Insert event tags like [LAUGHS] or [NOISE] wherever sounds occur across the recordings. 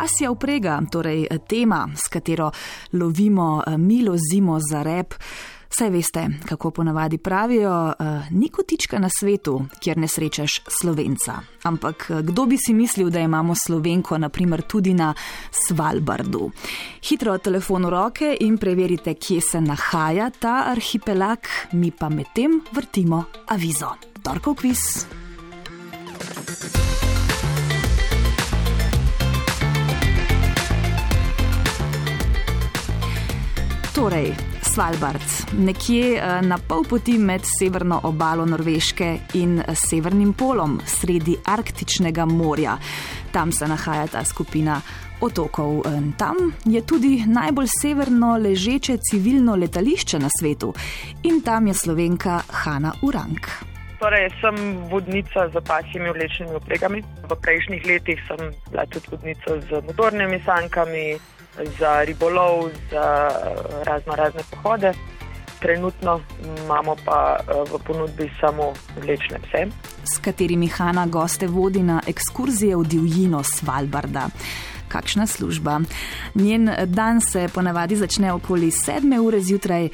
pasja vprega, torej tema, s katero lovimo milo zimo za rep. Saj veste, kako ponavadi pravijo, uh, ni kotička na svetu, kjer ne srečaš slovenca. Ampak kdo bi si mislil, da imamo slovenko, naprimer, tudi na Svalbardu? Hitro telefon v roke in preverite, kje se nahaja ta arhipelag, mi pa medtem vrtimo avizo. Torkov kviz. Torej, Svalbard, nekje eh, na pol poti med severno obalo Norveške in eh, severnim polom, sredi Arktičnega morja. Tam se nahaja ta skupina otokov. Tam je tudi najbolj severno ležeče civilno letališče na svetu in tam je slovenka Hanna Urank. Torej, sem vodnica z pasjimi vlečnimi opregami. V prejšnjih letih sem bila tudi vodnica z motornimi sankami, za ribolov, za razno razne pohode. Trenutno imamo pa eh, v ponudbi samo vlečne pse. S katerimi Hanna goste vodi na ekskurzije v divjino Svalbarda. Kakšna služba. Njen dan se ponavadi začne okoli 7 ure zjutraj,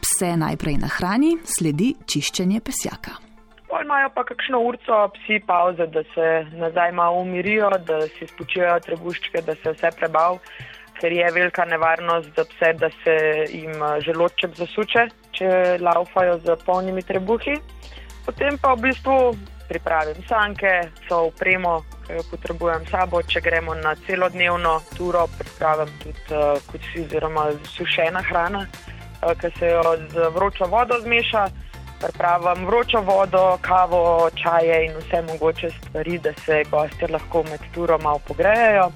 pse najprej na hrani, sledi čiščenje pesjaka. Pol imajo pa kakšno urco psi pauze, da se nazaj malo umirijo, da si spočijo trebuščke, da se vse prebav ker je velika nevarnost za pse, da se jim eh, želodček zasuče, če laufajo z polnimi trebuhi. Potem pa v bistvu pripravim sanke, so upremo, ki jo potrebujem sabo, če gremo na celodnevno turo, pripravim tudi uh, kuci oziroma sušena hrana, uh, ki se jo z vročo vodo zmeša. Pripravim vročo vodo, kavo, čaje in vse mogoče stvari, da se gosti lahko med turo malo pogrejejo.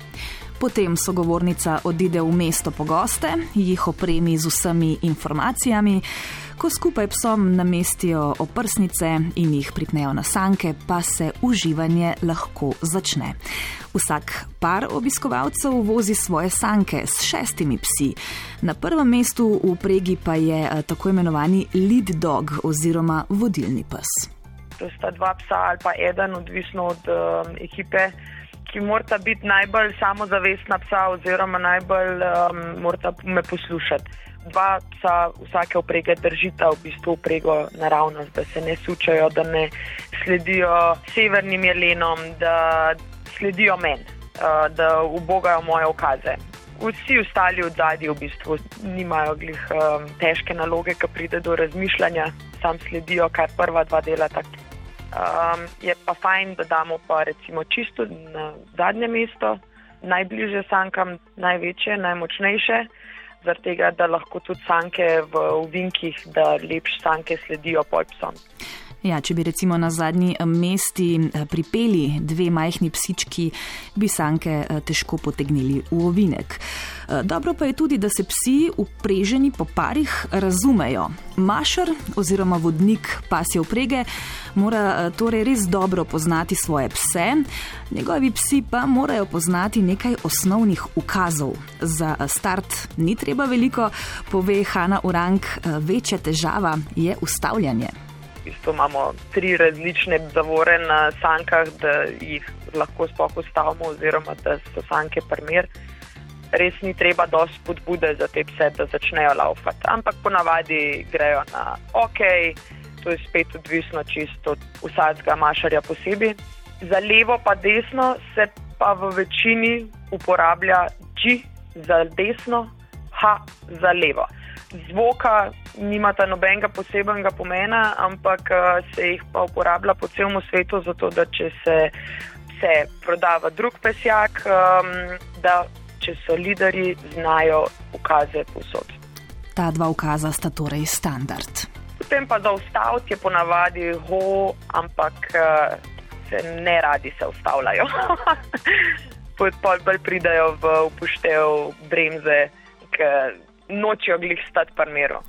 Potem sogovornica odide v mesto po goste, jih opremi z vsemi informacijami, ko skupaj psom namestijo oprsnice in jih pripnejo na sanke, pa se uživanje lahko začne. Vsak par obiskovalcev vozi svoje sanke s šestimi psi. Na prvem mestu v pregi pa je eh, tako imenovani lead dog oziroma vodilni pes. To sta dva psa ali pa eden, odvisno od um, ekipe ki morata biti najbolj samozavestna psa, oziroma najbolj um, morata me poslušati. Dva psa vsake oprege držita v bistvu oprego naravnost, da se ne sučajo, da ne sledijo severnim jelenom, da sledijo meni, uh, da ubogajo moje okaze. Vsi ostali od zadnji v bistvu nimajo glih um, težke naloge, ki pride do razmišljanja, sam sledijo, kar prva dva dela tako. Um, je pa fajn, da damo pa recimo čisto na zadnje mesto, najbližje sankam, največje, najmočnejše, zaradi tega, da lahko tudi sanke v uvinkih, da lepše sanke sledijo pojpsom. Ja, če bi recimo na zadnji eh, mesti eh, pripeli dve majhni psički, bi sanke eh, težko potegnili v ovinek. Dobro pa je tudi, da se psi upreženi po parih razumejo. Mašar oziroma vodnik pasje uprege mora torej res dobro poznati svoje pse, njegovi psi pa morajo poznati nekaj osnovnih ukazov. Za start ni treba veliko, pove Hanna Urank, večja težava je ustavljanje bistvu imamo tri različne zavore na sankah, da jih lahko sploh ustavimo, oziroma da so sanke primer. Res ni treba dosti spodbude za te pse, da začnejo laufati, ampak ponavadi grejo na ok, to je spet odvisno čisto od vsakega mašarja posebej. Za levo pa desno se pa v večini uporablja G za desno, H za levo zvoka nimata nobenega posebnega pomena, ampak eh, se jih pa uporablja po celem svetu, zato da če se, se prodava drug pesjak, um, da če so lideri, znajo ukaze posod. Ta dva ukaza sta torej standard. Potem pa za ustaviti je ponavadi ho, ampak uh, se ne radi se ustavljajo. [LAUGHS] Potem pridajo v upoštev bremze, ker nočijo glih stati parmero.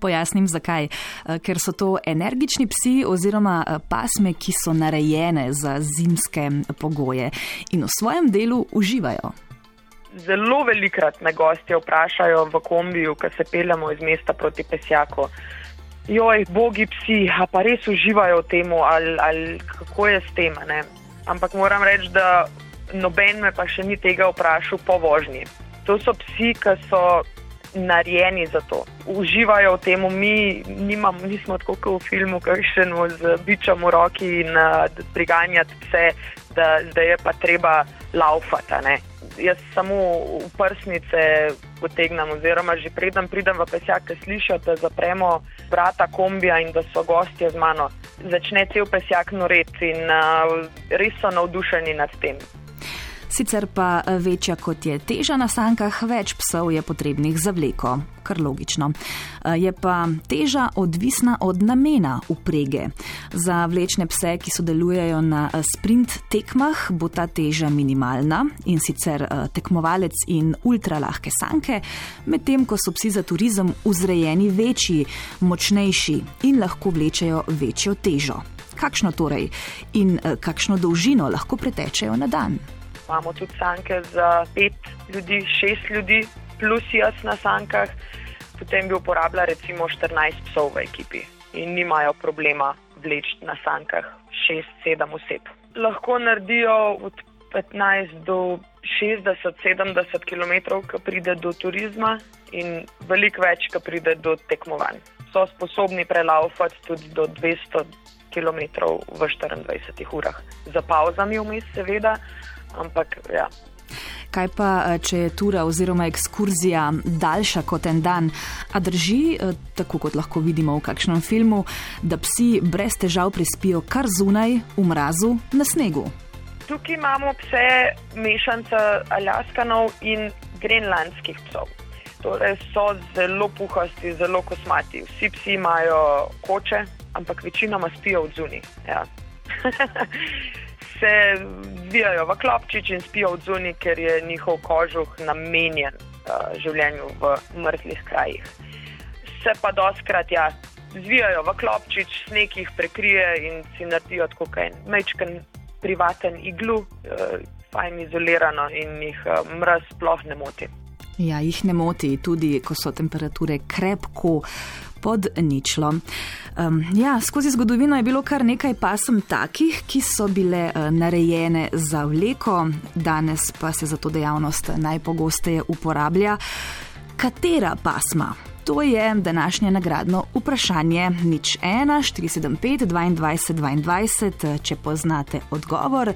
Pojasnim zakaj. Eh, ker so to energični psi oziroma eh, pasme, ki so narejene za zimske pogoje in v svojem delu uživajo. Zelo velikrat me gostje vprašajo v kombiju, ko se peljemo iz mesta proti pesjaku. Joj, bogi psi, a pa res uživajo v tem, ali, ali kako je s tem. Ne? Ampak moram reči, da noben me pa še ni tega vprašal po vožnji. To so psi, ki so narejeni za to. Uživajo v tem, mi nimam, nismo tako kot v filmu, kakšen z bičem v roki in uh, priganjati pse, da zdaj je pa treba laufati. Jaz samo v prsnice potegnem, oziroma že predem pridem v pesjak, ki slišijo, da zapremo vrata kombija in da so gostje z mano. Začne cel pesjak noreti in uh, res so navdušeni nad tem. Sicer pa eh, večja kot je teža na sankah, več psov je potrebnih za vleko, kar logično. Eh, je pa teža odvisna od namena uprege. Za vlečne pse, ki sodelujejo na eh, sprint tekmah, bo ta teža minimalna in sicer tekmovalec in ultralahke sanke, medtem ko so psi za turizem vzrejeni večji, močnejši in lahko vlečejo večjo težo. Kakšno torej in kakšno dolžino lahko pretečejo na dan? Imamo tudi sanke za pet ljudi, šest ljudi, plus jaz na sankah, potem bi uporabljala recimo 14 psov v ekipi in nimajo problema vleči na sankah 6-7 oseb. Lahko naredijo od 15 do 60-70 km, ko pride do turizma in veliko več, ko pride do tekmovanj. So sposobni prelaufati tudi do 200 km v 24 urah, za pauzami vmes, seveda ampak ja. Kaj pa, eh, če je tura oziroma ekskurzija daljša kot en dan, a drži, eh, tako kot lahko vidimo v kakšnem filmu, da psi brez težav prispijo kar zunaj, v mrazu, na snegu? Tukaj imamo pse mešance aljaskanov in grenlandskih psov. Torej so zelo puhasti, zelo kosmati. Vsi psi imajo koče, ampak večinoma spijo od zunaj. Ja. [LAUGHS] se zvijajo v klopčič in spijo v zuni, ker je njihov kožuh namenjen uh, življenju v mrzlih krajih. Se pa doskrat ja, zvijajo v klopčič, sneg jih prekrije in si naredijo tako kaj mečken privaten iglu, uh, fajn izolirano in jih uh, mraz sploh ne moti. Ja, jih ne moti, tudi ko so temperature krepko pod ničlo. Um, ja, skozi zgodovino je bilo kar nekaj pasem takih, ki so bile uh, narejene za vleko, danes pa se za to dejavnost najpogosteje uporablja. Katera pasma? To je današnje nagradno vprašanje. Nič 1, 475, 22, 22, če poznate odgovor.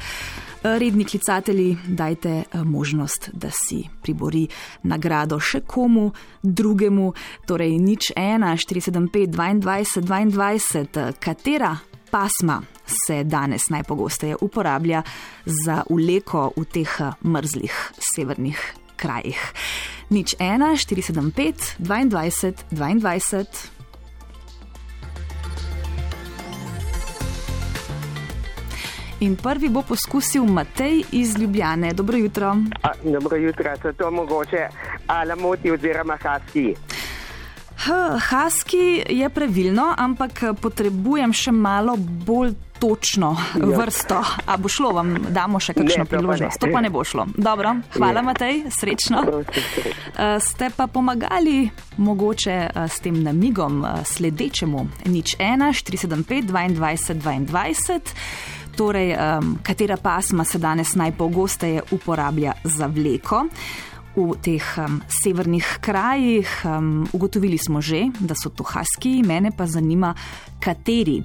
Redni klicatelji, dajte eh, možnost, da si pribori nagrado še komu drugemu. Torej, nič 1, 475, 22, 22, katera pasma se danes najpogosteje uporablja za uleko v teh eh, mrzlih severnih krajih. Nič 1, 475, 22, 22. In prvi bo poskusil Matej iz Ljubljane. Dobro jutro. A, dobro jutro, so to mogoče Alamoti oziroma Haski. Haski je pravilno, ampak potrebujem še malo bolj točno ja. vrsto. A bo šlo, vam damo še kakšno priložnost? To pa ne bo šlo. Dobro, hvala, ja. Matej, srečno. Ste pa pomagali mogoče s tem namigom sledečemu. Nič 1, 475, 22, 22 torej, um, katera pasma se danes najpogosteje uporablja za vleko. V teh um, severnih krajih um, ugotovili smo že, da so to haski, mene pa zanima, kateri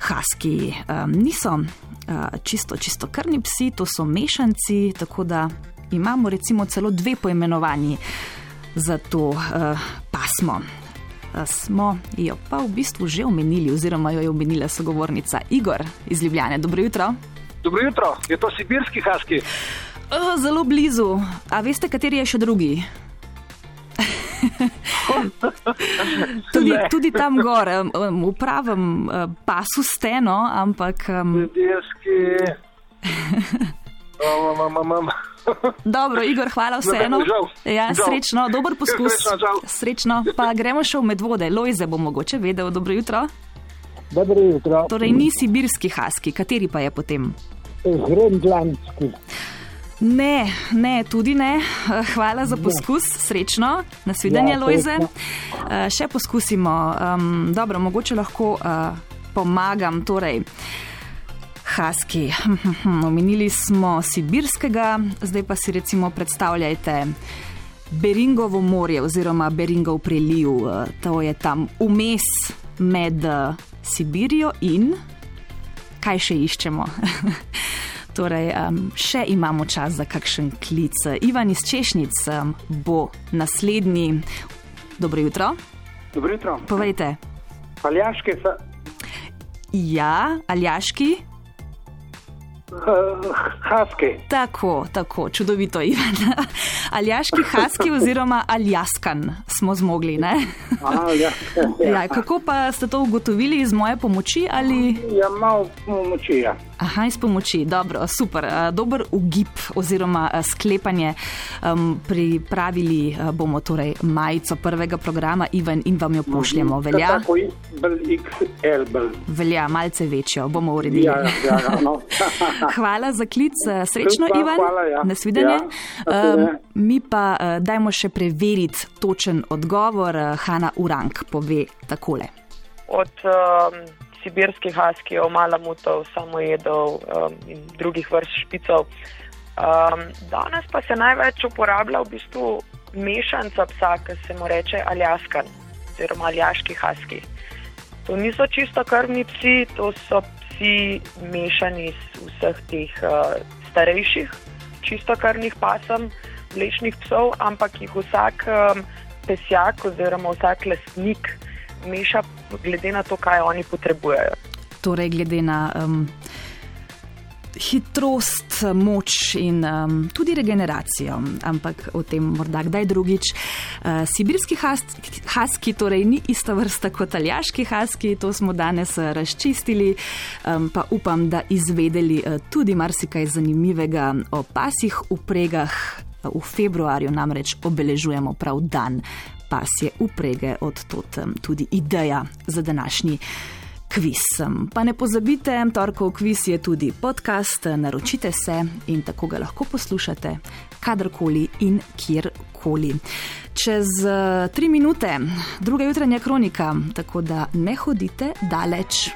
haski um, niso uh, čisto, čisto krni psi, to so mešanci, tako da imamo recimo celo dve poimenovanji za to uh, pasmo smo jo pa v bistvu že omenili, oziroma jo je omenila sogovornica Igor iz Ljubljane. Dobro jutro. Dobro jutro, je to sibirski haski? Zelo blizu. A veste, kateri je še drugi? [LAUGHS] tudi, tudi tam gor, v pravem pasu steno, ampak. Sibirski. Dobro, Igor, hvala vseeno. Ja, srečno, dober poskus. Srečno, pa gremo še v medvode. Lojze bo mogoče vedel. Dobro jutro. Dobro jutro. Torej, ni sibirski haski, kateri pa je potem? Grenlandski. Ne, ne, tudi ne. Hvala za poskus, srečno, nasvidenje, ja, Lojze. Uh, še poskusimo. Um, dobro, mogoče lahko uh, pomagam. Torej, Haski. Omenili smo sibirskega, zdaj pa si recimo predstavljajte Beringovo morje oziroma Beringov preliv. To je tam vmes med Sibirijo in kaj še iščemo. [LAUGHS] Torej, um, še imamo čas za kakšen klic. Ivan iz Češnic um, bo naslednji. Dobro jutro. Dobro jutro. Povejte. Aljaški so. Ja, aljaški. Uh, haski. Tako, tako, čudovito, Ivan. [LAUGHS] Aljaški haski oziroma aljaskan smo zmogli. A, ja, [LAUGHS] ja. Ja, kako pa ste to ugotovili iz moje pomoči? Ali... Ja, malo pomoči. Ja. Aha, iz pomoči, dobro, super. Dober ugib oziroma sklepanje. Um, pripravili bomo torej majico prvega programa Ivan in vam jo pošljemo. Velja? Tako XL. Velja, malce večjo, bomo uredili. Ja, ja, ja, no. [LAUGHS] [LAUGHS] hvala za klic, srečno, Super, Ivan. hvala, ja. Nasvidenje. Ja, nasvidenje. um, mi pa uh, dajmo še preveriti točen odgovor. Uh, Hanna Urank pove takole. Od um, sibirskih haskijev, malamutov, samojedov um, in drugih vrst špicov. Um, danes pa se največ uporablja v bistvu mešanca psa, ki se mu reče aljaskan oziroma aljaški haski. To niso čisto krvni psi, to so psi mešani iz vseh teh uh, starejših, čisto krvnih pasem, mlečnih psov, ampak jih vsak um, pesjak oziroma vsak lastnik meša glede na to, kaj oni potrebujejo. Torej, glede na um, hitrost, moč in um, tudi regeneracijo, ampak o tem morda kdaj drugič. Uh, sibirski haski torej ni ista vrsta kot aljaški haski, to smo danes uh, razčistili, um, pa upam, da izvedeli uh, tudi marsikaj zanimivega o pasih upregah. V februarju namreč obeležujemo prav dan pasje uprege, od tot tudi ideja za današnji kviz. Pa ne pozabite, torkov kviz je tudi podcast, naročite se in tako ga lahko poslušate kadarkoli in kjerkoli. Čez tri minute, druga jutranja kronika, tako da ne hodite daleč.